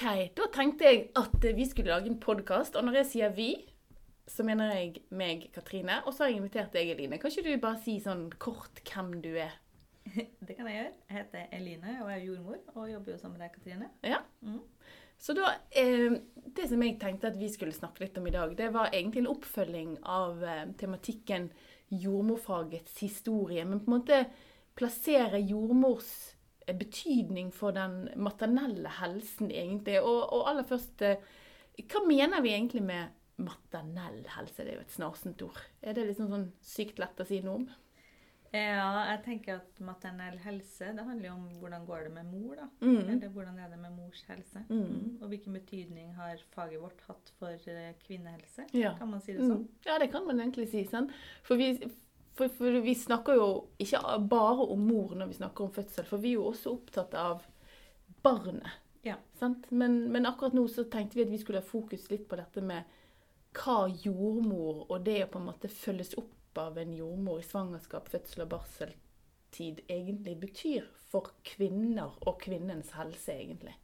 OK, da tenkte jeg at vi skulle lage en podkast. Og når jeg sier vi, så mener jeg meg, Katrine. Og så har jeg invitert deg, Eline. Kan ikke du bare si sånn kort hvem du er? Det kan jeg gjøre. Jeg heter Eline og er jordmor og jobber jo sammen med deg, Katrine. Ja. Mm. Så da, eh, Det som jeg tenkte at vi skulle snakke litt om i dag, det var egentlig en oppfølging av eh, tematikken jordmorfagets historie. Men på en måte plassere jordmors eh, betydning for den maternelle helsen, egentlig. Og, og aller først, eh, hva mener vi egentlig med maternell helse? Det er jo et snarsent ord. Er det liksom sånn sykt lett å si noe om? Ja, jeg tenker at maternell helse det handler jo om hvordan går det med mor. da. Mm. Eller hvordan er det med mors helse. Mm. Mm. Og hvilken betydning har faget vårt hatt for eh, kvinnehelse? Ja. Kan man si det sånn? Mm. Ja, det kan man egentlig si. sånn. For vi, for, for vi snakker jo ikke bare om mor når vi snakker om fødsel, for vi er jo også opptatt av barnet. Ja. Sant? Men, men akkurat nå så tenkte vi at vi skulle ha fokus litt på dette med hva jordmor og det å på en måte følges opp av en jordmor i svangerskap, fødsel og barseltid egentlig betyr for kvinner og kvinnens helse, egentlig.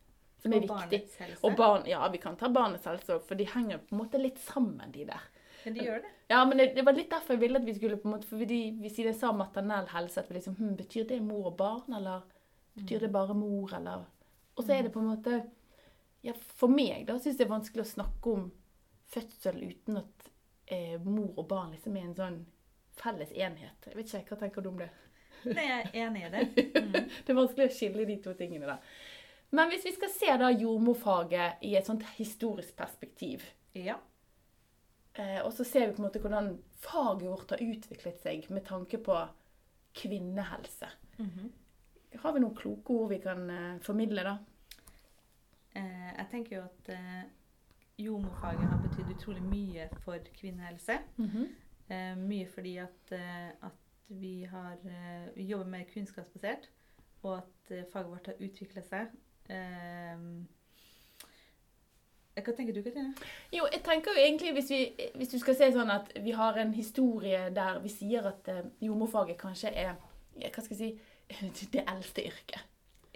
Som er Og viktig. barnets helse. Og barn, ja, vi kan ta barnets helse òg, for de henger på en måte litt sammen, de der. Men de gjør det. Ja, men det, det var litt derfor jeg ville at vi skulle på en måte, for fordi Hvis det sa maternell helse, at vi liksom hm, Betyr det mor og barn, eller betyr det bare mor, eller Og så er det på en måte Ja, for meg, da, syns jeg det er vanskelig å snakke om fødsel uten at eh, mor og barn liksom er en sånn felles enhet. Jeg vet ikke, Hva tenker du om det? Nei, jeg er enig i det. Mm. Det er vanskelig å skille de to tingene. da. Men hvis vi skal se da jordmorfaget i et sånt historisk perspektiv, Ja. Eh, og så ser vi på en måte hvordan faget vårt har utviklet seg med tanke på kvinnehelse. Mhm. Har vi noen kloke ord vi kan eh, formidle, da? Eh, jeg tenker jo at eh, jordmorfaget har betydd utrolig mye for kvinnehelse. Eh, mye fordi at, eh, at vi har eh, vi jobber mer kunnskapsbasert, og at faget vårt har utvikla seg. Eh, hva tenker du, Katrine? Jo, jeg tenker jo egentlig, hvis, vi, hvis du skal se sånn at vi har en historie der vi sier at eh, jordmorfaget kanskje er ja, hva skal jeg si, det eldste yrket.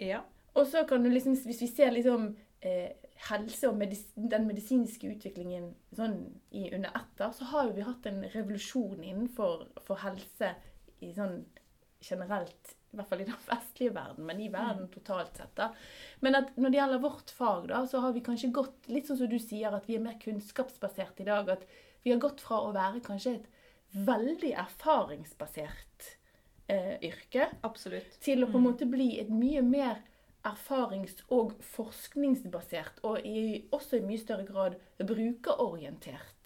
Ja. Og så kan du liksom, hvis vi ser liksom eh, helse og medis den medisinske utviklingen sånn i under ett, så har jo vi hatt en revolusjon innenfor for helse i sånn generelt, i hvert fall i den vestlige verden, men i verden totalt sett. da. Men at når det gjelder vårt fag, da, så har vi kanskje gått litt sånn som du sier, at vi er mer kunnskapsbasert i dag. At vi har gått fra å være kanskje et veldig erfaringsbasert eh, yrke Absolutt. til å på en Mm. måte bli et mye mer erfarings- og forskningsbasert, og i, også i mye større grad brukerorientert,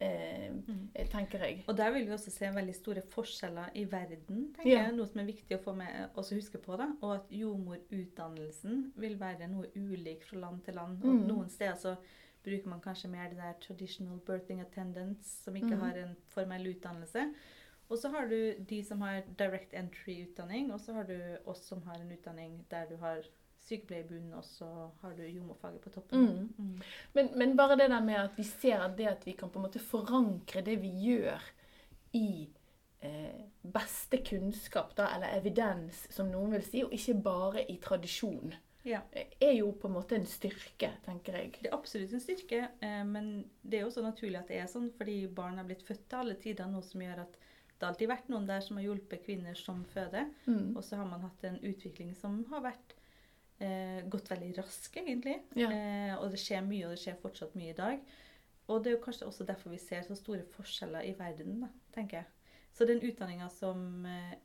eh, Mm. tenker jeg. Og der vil vi også se veldig store forskjeller i verden, tenker Ja. jeg. Noe som er viktig å få med også huske på. da, Og at jordmorutdannelsen vil være noe ulik fra land til land. Og Mm. noen steder så bruker man kanskje mer det der traditional birthing attendants, som ikke mm. har en formell utdannelse. Og så har du de som har direct entry-utdanning, og så har du oss som har en utdanning der du har sykepleier i bunnen, og så har du jordmorfaget på toppen. Mm. Mm. Men, men bare det der med at vi ser at det at vi kan på en måte forankre det vi gjør i eh, beste kunnskap, da, eller evidens, som noen vil si, og ikke bare i tradisjon, Ja. eh, er jo på en måte en styrke, tenker jeg. Det er absolutt en styrke, eh, men det er jo så naturlig at det er sånn, fordi barn har blitt født til alle tider, noe som gjør at det har alltid vært noen der som har hjulpet kvinner som føder, Mm. og så har man hatt en utvikling som har vært eh, gått veldig raskt, egentlig. Ja. Eh, og det skjer mye, og det skjer fortsatt mye i dag. Og det er jo kanskje også derfor vi ser så store forskjeller i verden, da, tenker jeg. Så den utdanninga som eh,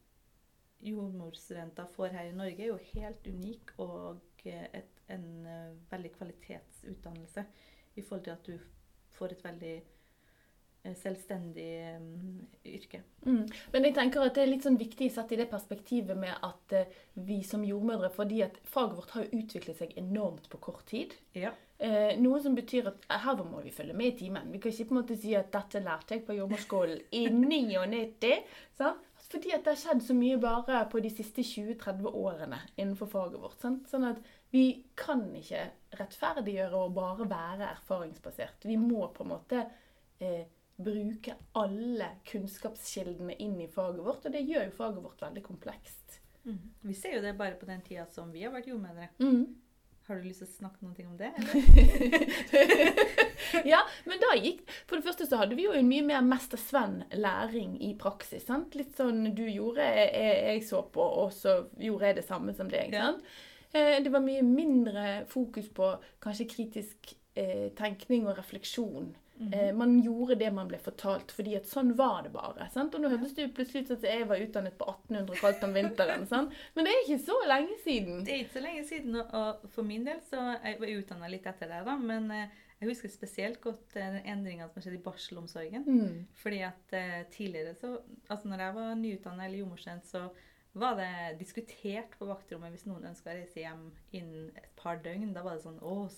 jordmorstudenter får her i Norge, er jo helt unik og eh, et, en eh, veldig kvalitetsutdannelse i forhold til at du får et veldig selvstendig um, yrke. Mm. Men jeg tenker at det er litt sånn viktig sett i det perspektivet med at uh, vi som jordmødre Fordi at faget vårt har jo utviklet seg enormt på kort tid. Ja. Uh, noe som betyr at eh, her må vi følge med i timen. Vi kan ikke på en måte si at 'dette lærte jeg på jordmorskolen i 99'. Sant? Fordi at det har skjedd så mye bare på de siste 20-30 årene innenfor faget vårt. Sant? Sånn at vi kan ikke rettferdiggjøre å bare være erfaringsbasert. Vi må på en måte eh, bruke alle kunnskapskildene inn i faget vårt, og det gjør jo faget vårt veldig komplekst. Vi ser jo det bare på den tida som vi har vært jordmødre. Mm. Har du lyst til å snakke noe om det? Eller? ja, men da gikk For det første så hadde vi jo en mye mer Mester Sven-læring i praksis. sant? Litt sånn du gjorde, jeg, jeg så på, og så gjorde jeg det samme som deg. Ja. sant? Eh, Det var mye mindre fokus på kanskje kritisk eh, tenkning og refleksjon. Eh, man gjorde det man ble fortalt, fordi at sånn var det bare. sant? Og nå hørtes det jo plutselig ut som jeg var utdannet på 1800 kaldt om vinteren. sant? Men det er ikke så lenge siden. Det er ikke så lenge siden, og- for min del så jeg var utdanna litt etter det, da. Men eh, jeg husker spesielt godt eh, den endringa som har skjedd i barselomsorgen. Mm. Fordi at tidligere så Altså når jeg var nyutdanna eller jordmorstudent, så var det diskutert på vaktrommet hvis noen ønska å reise hjem innen et par døgn. Da var det sånn Å,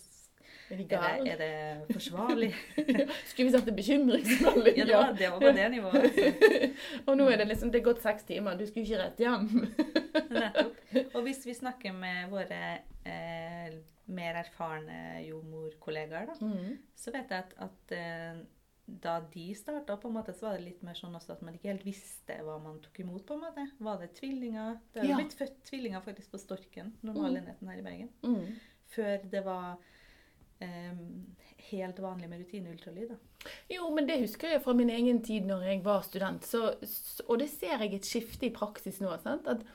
Er de er det, er det forsvarlig? Skulle vi satt en bekymringsmelding? ja, det var, det var på det nivået. Altså. Og nå er det liksom, det er gått seks timer, du skulle ikke rett hjem. Nettopp. Og hvis vi snakker med våre eh, mer erfarne jordmorkollegaer, da, Mm. så vet jeg at, at eh, da de starta, på en måte, så var det litt mer sånn også at man ikke helt visste hva man tok imot. på en måte. Var det tvillinger? Det har Ja. blitt født tvillinger faktisk på Storken, normalenheten her i Bergen. Mm. Før det var helt vanlig med rutineultralyd. Jo, men det husker jeg fra min egen tid når jeg var student. Så, og det ser jeg et skifte i praksis nå. At,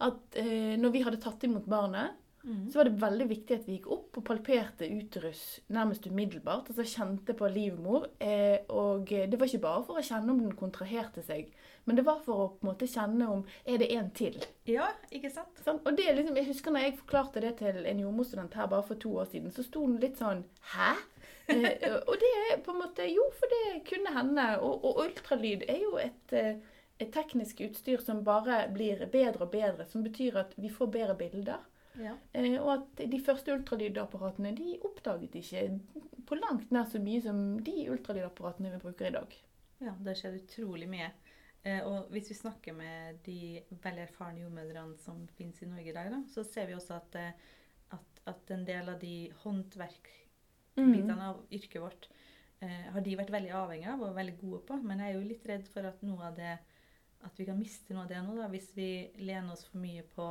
at eh, når vi hadde tatt imot barnet, så var det veldig viktig at vi gikk opp og palperte uterus nærmest umiddelbart. Altså kjente på livmor. Eh, og det var ikke bare for å kjenne om den kontraherte seg, men det var for å på en måte kjenne om er det en til. Ja, ikke sant? Sånn? Og det liksom, jeg husker når jeg forklarte det til en jordmorstudent her bare for to år siden, så sto hun litt sånn Hæ? Eh, og det er på en måte Jo, for det kunne hende. Og, og ultralyd er jo et, eh, teknisk utstyr som bare blir bedre og bedre. Som betyr at vi får bedre bilder. Ja. Eh, og at de første ultralydapparatene de oppdaget ikke på langt nær så mye som de ultralydapparatene vi bruker i dag. Ja, det skjer utrolig mye. Eh, og hvis vi snakker med de veldig erfarne jordmødrene som finnes i Norge i dag, da, så ser vi også at, eh, at, at en del av de håndverkbitene Mm. av yrket vårt eh, har de vært veldig avhengig av og veldig gode på. Men jeg er jo litt redd for at noe av det at vi kan miste noe av det nå, da, hvis vi lener oss for mye på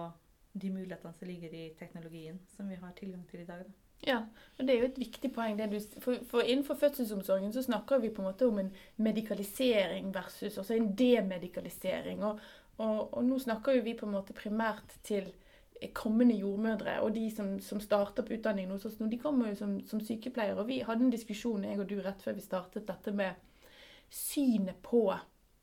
de mulighetene som ligger i teknologien som vi har tilgang til i dag. Da. Ja, og det er jo et viktig poeng. Du, for, for innenfor fødselsomsorgen så snakker vi på en måte om en medikalisering versus altså en demedikalisering. Og, og, og nå snakker jo vi på en måte primært til kommende jordmødre og de som, som starter på utdanningen hos oss nå. De kommer jo som, som sykepleiere. Og vi hadde en diskusjon, jeg og du, rett før vi startet dette med synet på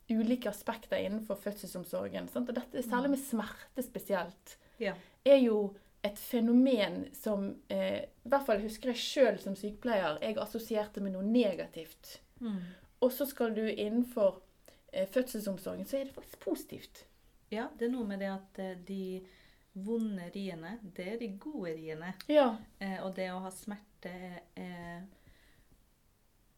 ulike aspekter innenfor fødselsomsorgen. Sant? Og dette, særlig med smerte spesielt Ja. er jo et fenomen som eh, I hvert fall husker jeg sjøl som sykepleier jeg assosierte med noe negativt. Og så skal du innenfor eh, fødselsomsorgen, så er det faktisk positivt. ja, det er noe med det at eh, de vonde riene, det er de gode riene. Ja. Eh, og det å ha smerte er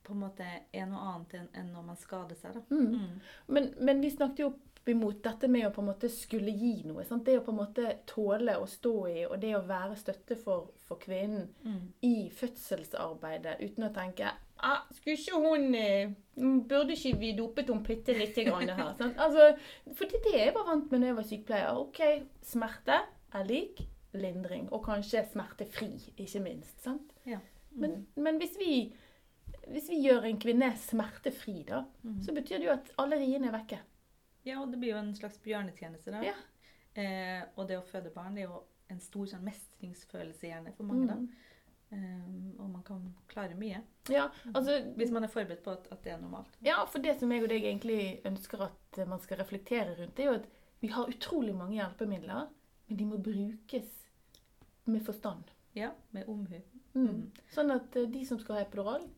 på en måte er noe annet enn, enn når man skader seg. Mm. Mm. Men, men vi snakket jo opp imot dette med å på en måte skulle gi noe. Sant? Det å på en måte tåle å stå i, og det å være støtte for, for kvinnen Mm. i fødselsarbeidet uten å tenke ah, Skulle ikke hun eh, Burde ikke vi dopet henne bitte lite grann her? Altså, for det er det jeg var vant med når jeg var sykepleier. Ok, smerte er lik lindring. Og kanskje smertefri, ikke minst. sant? Ja. Men, men hvis, vi, hvis vi gjør en kvinne smertefri, da, Mm. så betyr det jo at alle riene er vekke. Ja, og det blir jo en slags bjørnetjeneste. Da. Ja. Eh, og det å føde barn det er jo en stor sånn, mestringsfølelse gjerne for mange. Mm. Da. Um, og man kan klare mye Ja, altså, hvis man er forberedt på at, at det er normalt. Ja, for det som jeg og deg egentlig ønsker at man skal reflektere rundt, det er jo at vi har utrolig mange hjelpemidler, men de må brukes med forstand. Ja, med omhu. Mm. Sånn at eh, de som skal ha epidural,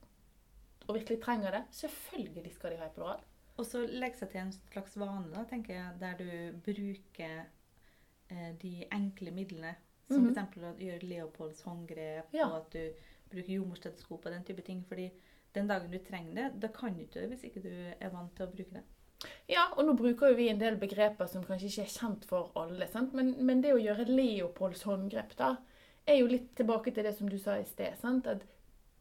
og virkelig trenger det, selvfølgelig skal de ha epidural. Og så legge seg til en slags vane, da, tenker jeg, der du bruker eh, de enkle midlene. Som Mhm. f.eks. å gjøre Leopolds håndgrep, Ja. og at du bruker jordmorstetoskop og den type ting. fordi den dagen du trenger det, da kan du ikke det hvis ikke du er vant til å bruke det. Ja, og nå bruker jo vi en del begreper som kanskje ikke er kjent for alle, sant? Men, men det å gjøre Leopolds håndgrep da, er jo litt tilbake til det som du sa i sted, sant? At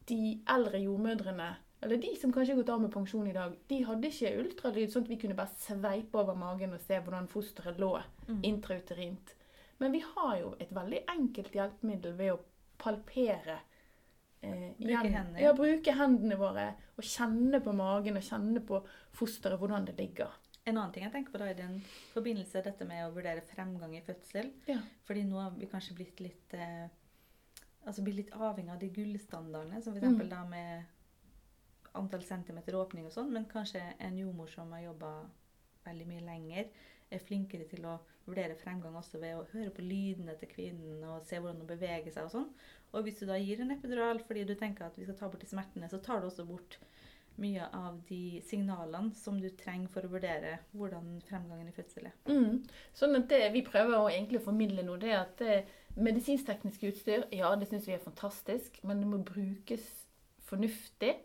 de eldre jordmødrene, eller de som kanskje har gått av med pensjon i dag, de hadde ikke ultralyd, sånn at vi kunne bare sveipe over magen og se hvordan fosteret lå Mm. intrauterint. Men vi har jo et veldig enkelt hjelpemiddel ved å palpere. Eh, Bruke hendene. Ja, bruke hendene våre og kjenne på magen og kjenne på fosteret, hvordan det ligger. En annen ting jeg tenker på da i den forbindelse, dette med å vurdere fremgang i fødsel. Ja. Fordi nå har vi kanskje blitt litt eh, altså blitt litt avhengig av de gullstandardene, som f.eks. Mm. da med antall centimeter åpning og sånn, men kanskje en jordmor som har jobba veldig mye lenger, er flinkere til å vurdere fremgang også ved å høre på lydene til kvinnen og se hvordan hun beveger seg og sånn. Og hvis du da gir en epidural fordi du tenker at vi skal ta bort de smertene, så tar du også bort mye av de signalene som du trenger for å vurdere hvordan fremgangen i fødsel er. Mm. Sånn at det vi prøver å egentlig formidle nå, det at eh, medisinsk-teknisk utstyr, ja, det syns vi er fantastisk, men det må brukes fornuftig.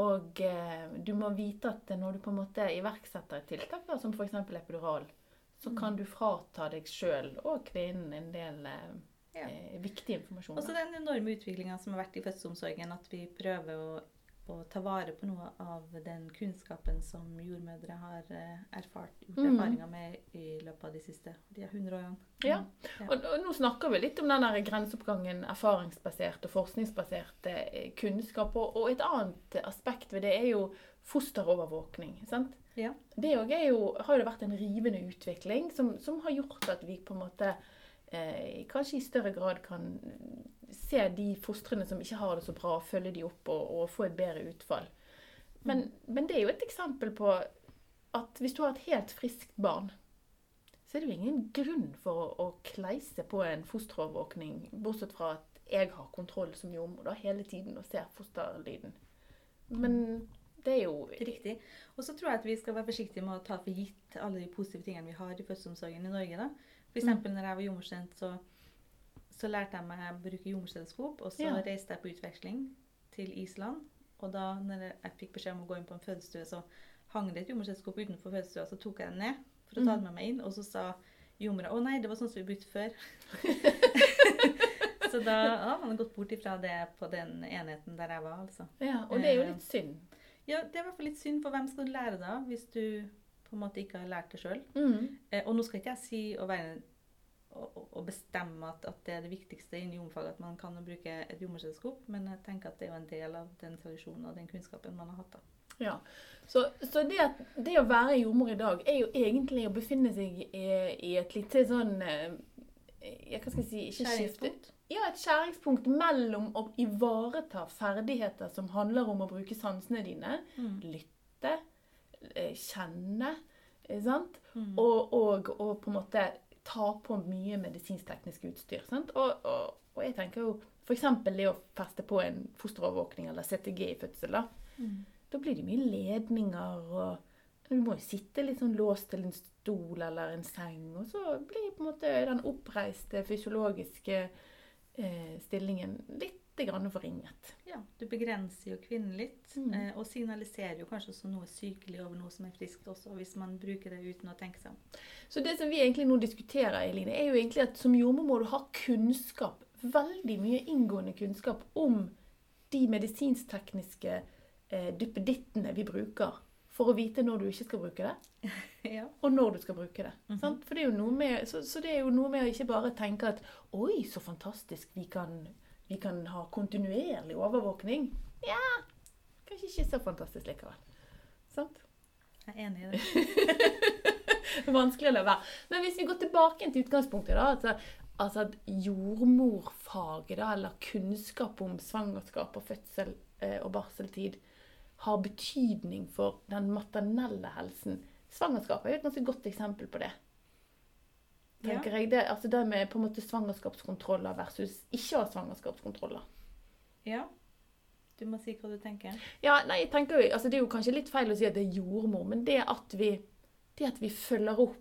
Og eh, du må vite at når du på en måte iverksetter et tiltak, da, som f.eks. epidural, så kan du frata deg sjøl og kvinnen en del eh, Ja. viktig informasjon. Og så den enorme utviklinga som har vært i fødselsomsorgen, at vi prøver å, å ta vare på noe av den kunnskapen som jordmødre har eh, erfart, gjort Mm. erfaringer med i løpet av de siste de 100 årene. Ja. Og, og nå snakker vi litt om den grenseoppgangen, erfaringsbasert og forskningsbasert eh, kunnskap. Og, og et annet aspekt ved det er jo fosterovervåkning. sant? Ja. Det er jo, har jo vært en rivende utvikling som, som har gjort at vi på en måte eh, kanskje i større grad kan se de fostrene som ikke har det så bra, følge de opp og, og få et bedre utfall. Men, men det er jo et eksempel på at hvis du har et helt friskt barn, så er det jo ingen grunn for å, å kleise på en fosterovervåkning, bortsett fra at jeg har kontroll som jordmor hele tiden og ser fosterlyden. Men det er jo Riktig. Og så tror jeg at vi skal være forsiktige med å ta for gitt alle de positive tingene vi har i fødselsomsorgen i Norge. da. For Mm. når jeg var jordmorstudent, så, så lærte jeg meg å bruke jordmorteleskop. Og så Ja. reiste jeg på utveksling til Island. Og da når jeg fikk beskjed om å gå inn på en fødestue, så hang det et jordmorteleskop utenfor fødestua. Så tok jeg den ned for å ta den med meg inn, og så sa jordmora å nei, det var sånn som vi brukte før. så da har man gått bort ifra det på den enheten der jeg var, altså. Ja, og det er jo litt synd. Ja, det er i hvert fall litt synd, for hvem skal du lære da, hvis du på en måte ikke har lært det sjøl? Mm. Eh, og nå skal ikke jeg si å være å, bestemme at, at det er det viktigste innen jordmorfaget, at man kan bruke et jordmorselskap, men jeg tenker at det er jo en del av den tradisjonen og den kunnskapen man har hatt. da. Ja. Så, så det, at, det å være jordmor i dag er jo egentlig å befinne seg i, i et lite sånn jeg, ja, Hva skal jeg si Ikke. Skjæringspunkt. Ja, et skjæringspunkt mellom å ivareta ferdigheter som handler om å bruke sansene dine, Mm. lytte, eh, kjenne, eh, sant? Mm. Og, og, og på en måte ta på mye medisinsk-teknisk utstyr. Og, og jeg tenker jo f.eks. det å feste på en fosterovervåkning eller CTG i fødsel. Da, Mm. da blir det mye ledninger, og du må jo sitte litt sånn låst til en stol eller en seng. Og så blir på en måte den oppreiste fysiologiske eh, stillingen litt grann forringet. Ja, du begrenser jo kvinnen litt, Mm. eh, og signaliserer jo kanskje også noe sykelig over noe som er friskt også, hvis man bruker det uten å tenke seg om. Så det som vi egentlig nå diskuterer, Eline, er jo egentlig at som jordmor må du ha kunnskap, veldig mye inngående kunnskap om de medisinsk-tekniske eh, duppedittene vi bruker, for å vite når du ikke skal bruke det, ja. og når du skal bruke det. Mhm. sant? For det er jo noe med, så, så det er jo noe med å ikke bare tenke at oi, så fantastisk, vi kan, vi kan ha kontinuerlig overvåkning. Ja, kanskje ikke så fantastisk likevel. Sant? Jeg er enig i det. Vanskelig å la være. Men hvis vi går tilbake til utgangspunktet, da, altså, altså at jordmorfaget, da, eller kunnskap om svangerskap og fødsel eh, og barseltid, har betydning for den maternelle helsen. Svangerskap er jo et ganske godt eksempel på det. Tenker jeg. Det, altså det med på en måte svangerskapskontroller versus ikke ha svangerskapskontroller. Ja. Du må si hva du tenker. Ja, nei, jeg tenker jo, altså Det er jo kanskje litt feil å si at det er jordmor, men det at vi, det at vi følger opp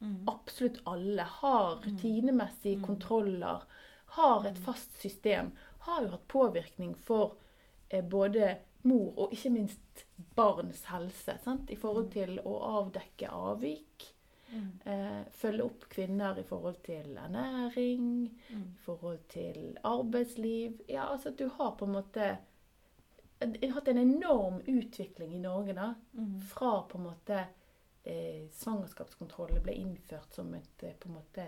Mm. absolutt alle, har rutinemessige Mm. kontroller, har et Mm. fast system, har jo hatt påvirkning for eh, både mor og ikke minst barns helse. Sant? I forhold Mm. til å avdekke avvik. Mm. Eh, følge opp kvinner i forhold til ernæring, Mm. i forhold til arbeidsliv. Ja, altså at du har på en måte hatt en enorm utvikling i Norge da, Mm. fra på en måte eh, svangerskapskontroll ble innført som et eh, på en måte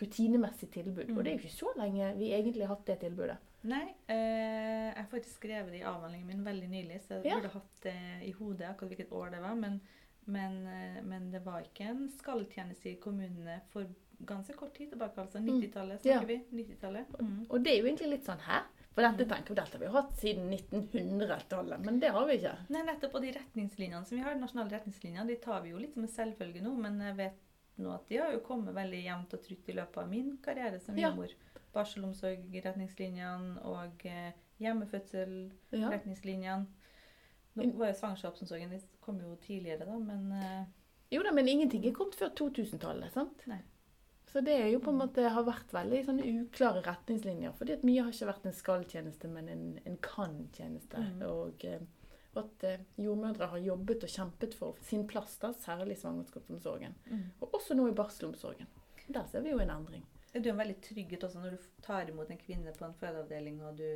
rutinemessig tilbud. Mm. Og det er jo ikke så lenge vi egentlig har hatt det tilbudet. Nei, eh, jeg har faktisk skrevet det i avhandlingen min veldig nylig, så jeg Ja. burde hatt det i hodet akkurat hvilket år det var. Men, men, eh, men det var ikke en skalltjeneste i kommunene for ganske kort tid tilbake, altså 90-tallet Ja. snakker vi. 90-tallet. Mm. Og det er jo egentlig litt sånn her. For dette tenker vi dette har vi hatt siden 1900-tallet, men det har vi ikke. Nei, nettopp. Og de retningslinjene som vi har, de nasjonale retningslinjene, de tar vi jo litt som en selvfølge nå, men jeg vet nå at de har jo kommet veldig jevnt og trutt i løpet av min karriere som Ja. jordmor. Barselomsorg-retningslinjene og eh, Ja. Nå var jo svangerskapsomsorgen kom jo tidligere, da, men eh, Jo da, men ingenting er kommet før 2000-tallet. sant? Nei. Så det er jo på en måte, har vært veldig sånne uklare retningslinjer. fordi at mye har ikke vært en skal-tjeneste, men en, en kan-tjeneste. Mm. Og eh, at eh, jordmødre har jobbet og kjempet for sin plass, da, særlig i svangerskapsomsorgen. mm. Og også nå i barselomsorgen. Der ser vi jo en endring. Det er jo en veldig trygghet også når du tar imot en kvinne på en fødeavdeling, og du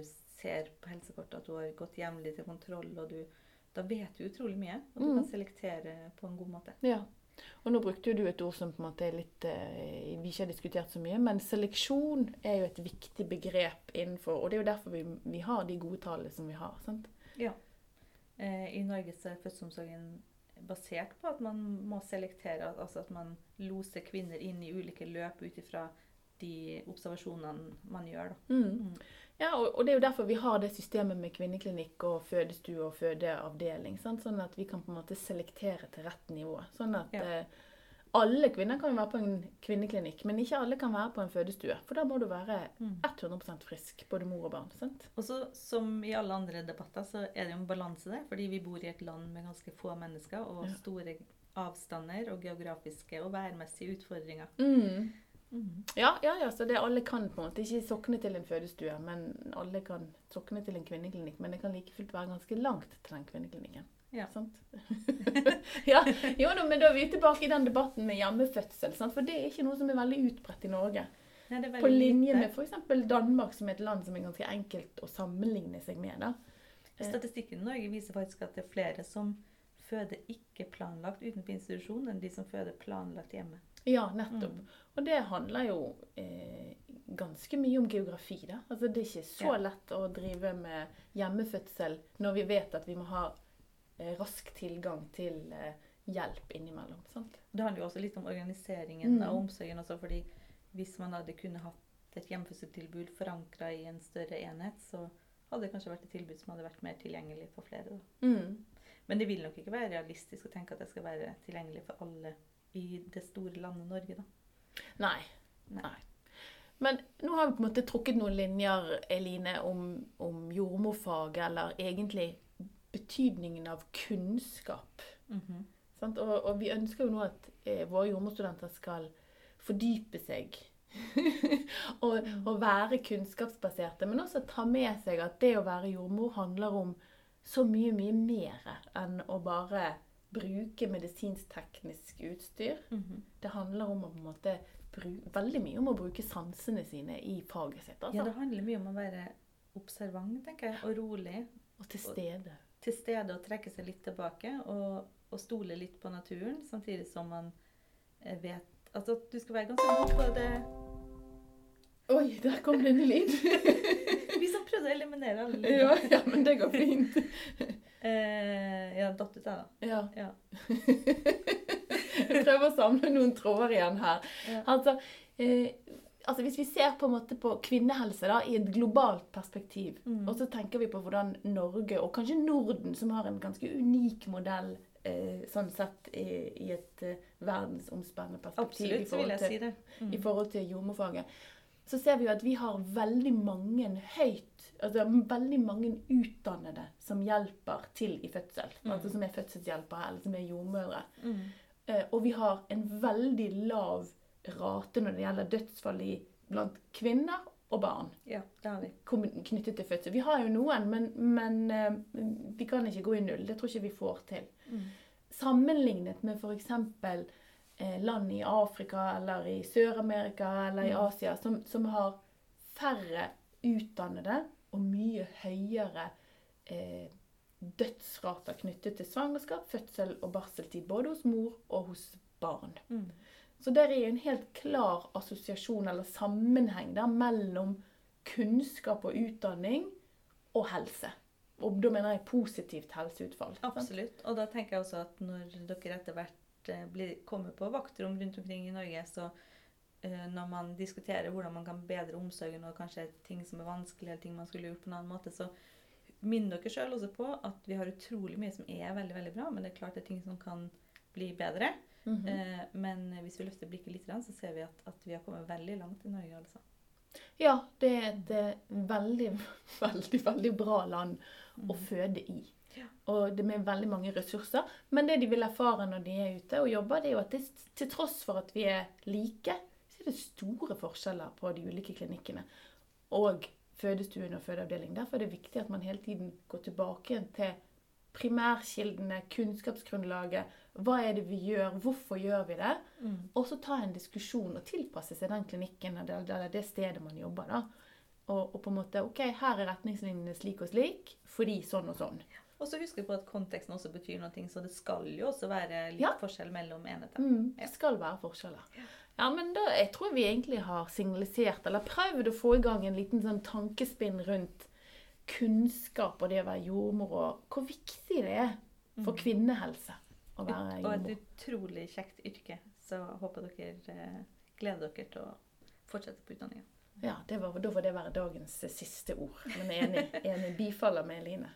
ser på helsekortet at du har gått jevnlig til kontroll, og du, da vet du utrolig mye. Og du Mm. kan selektere på en god måte. Ja. Og nå brukte du et ord som på en måte er litt eh, vi ikke har diskutert så mye, men seleksjon er jo et viktig begrep innenfor Og det er jo derfor vi, vi har de gode tallene som vi har. sant? Eh, I Norge så er fødselsomsorgen basert på at man må selektere, altså at man loser kvinner inn i ulike løp ut ifra de observasjonene man gjør. Da. Mm. Mm. Ja, og, og det er jo derfor vi har det systemet med kvinneklinikk og fødestue og fødeavdeling. Sant? Sånn at vi kan på en måte selektere til rett nivå. Sånn at Ja. eh, alle kvinner kan jo være på en kvinneklinikk, men ikke alle kan være på en fødestue. For da må du være Mm. 100 frisk, både mor og barn. sant? Og så, som i alle andre debatter, så er det jo en balanse der. Fordi vi bor i et land med ganske få mennesker og Ja. store avstander og geografiske og værmessige utfordringer. Mm. Mm. Ja, ja, ja, så det alle kan på en måte ikke sokne til en fødestue, men alle kan sokne til en kvinneklinikk. Men det kan like fullt være ganske langt til den kvinneklinikken. Ja. Sant? ja, jo, men da er vi tilbake i den debatten med hjemmefødsel. Sant? For det er ikke noe som er veldig utbredt i Norge. Nei, er På linje lite. med f.eks. Danmark, som er et land som er ganske enkelt å sammenligne seg med. da. Statistikken i Norge viser faktisk at det er flere som føder ikke planlagt utenfor institusjon, enn de som føder planlagt hjemme. Ja, nettopp. Mm. Og det handler jo eh, ganske mye om geografi. da. Altså Det er ikke så lett å drive med hjemmefødsel når vi vet at vi må ha eh, rask tilgang til eh, hjelp innimellom. sant? Det handler jo også litt om organiseringen Mm. av omsorgen også, fordi hvis man hadde kunnet hatt et hjemmefødselstilbud forankra i en større enhet, så hadde det kanskje vært et tilbud som hadde vært mer tilgjengelig for flere. Mm. Men det vil nok ikke være realistisk å tenke at det skal være tilgjengelig for alle i det store landet Norge, da. Nei. Nei. Men nå har vi på en måte trukket noen linjer, Eline, om, om jordmorfaget, eller egentlig betydningen av kunnskap. Mhm. Sant? Og, og vi ønsker jo nå at eh, våre jordmorstudenter skal fordype seg. og, og være kunnskapsbaserte, men også ta med seg at det å være jordmor handler om så mye, mye mer enn å bare bruke medisinsk-teknisk utstyr. Mhm. Det handler om å på en måte veldig mye om å bruke sansene sine i faget sitt. Altså. Ja, det handler mye om å være observant, tenker jeg, og rolig. Og til stede. Til stede og trekke seg litt tilbake, og, og stole litt på naturen, samtidig som man eh, vet Altså du skal være ganske god på det Oi, der kom det en lyd! Vi som prøvde å eliminere alle ja, ja, men det går fint. Eh, ja, datt ut, jeg, da. Ja. Ja. Jeg prøver å samle noen tråder igjen her. Ja. Altså, eh, altså Hvis vi ser på en måte på kvinnehelse da, i et globalt perspektiv, Mm. og så tenker vi på hvordan Norge, og kanskje Norden, som har en ganske unik modell eh, sånn sett i, i et eh, verdensomspennende perspektiv Absolutt, så vil jeg til, si det. Mm. i forhold til jordmorfaget, så ser vi jo at vi har veldig mange høyt Altså veldig mange utdannede som hjelper til i fødsel. Mm. Altså som er fødselshjelpere, eller som er jordmødre. Mm. Eh, og vi har en veldig lav rate når det gjelder dødsfall i, blant kvinner og barn Ja, det har vi. knyttet til fødsel. Vi har jo noen, men, men eh, vi kan ikke gå i null. Det tror ikke vi får til. Mm. Sammenlignet med f.eks. Eh, land i Afrika eller i Sør-Amerika eller i Mm. Asia som, som har færre utdannede og mye høyere eh, dødsrater knyttet til svangerskap, fødsel og barseltid. Både hos mor og hos barn. Mm. Så der er en helt klar assosiasjon eller sammenheng der mellom kunnskap og utdanning og helse. Og da mener jeg positivt helseutfall. sant? Absolutt. Og da tenker jeg også at når dere etter hvert blir, kommer på vaktrom rundt omkring i Norge, så uh, når man diskuterer hvordan man kan bedre omsorgen og kanskje ting som er vanskelig, eller ting man skulle gjort på en annen måte, så minn dere sjøl også på at vi har utrolig mye som er veldig veldig bra, men det er klart det er ting som kan bli bedre. Mm -hmm. uh, men hvis vi løfter blikket litt, så ser vi at, at vi har kommet veldig langt i Norge. altså. Ja, det er et eh, veldig, veldig, veldig bra land å Mm. føde i. Ja. Og det med veldig mange ressurser. Men det de vil erfare når de er ute og jobber, det er jo at det, til tross for at vi er like, så er det store forskjeller på de ulike klinikkene. Og fødestuen og fødeavdelingen. Derfor er det viktig at man hele tiden går tilbake til primærkildene, kunnskapsgrunnlaget. Hva er det vi gjør? Hvorfor gjør vi det? Mm. Og så ta en diskusjon og tilpasse seg den klinikken eller det stedet man jobber. da. Og, og på en måte OK, her er retningslinjene slik og slik, fordi sånn og sånn. Og så husk på at konteksten også betyr noe, så det skal jo også være litt Ja. forskjell mellom enheter. Mm, det skal være forskjeller. Ja, men da, jeg tror vi egentlig har signalisert, eller prøvd å få i gang en liten sånn tankespinn rundt kunnskap og det å være jordmor, og hvor viktig det er for Mm. kvinnehelse å være jordmor. Og et utrolig kjekt yrke. Så håper dere eh, gleder dere til å fortsette på utdanninga. Ja, det var, Da får det være dagens siste ord. Men enig, enig bifaller med Eline.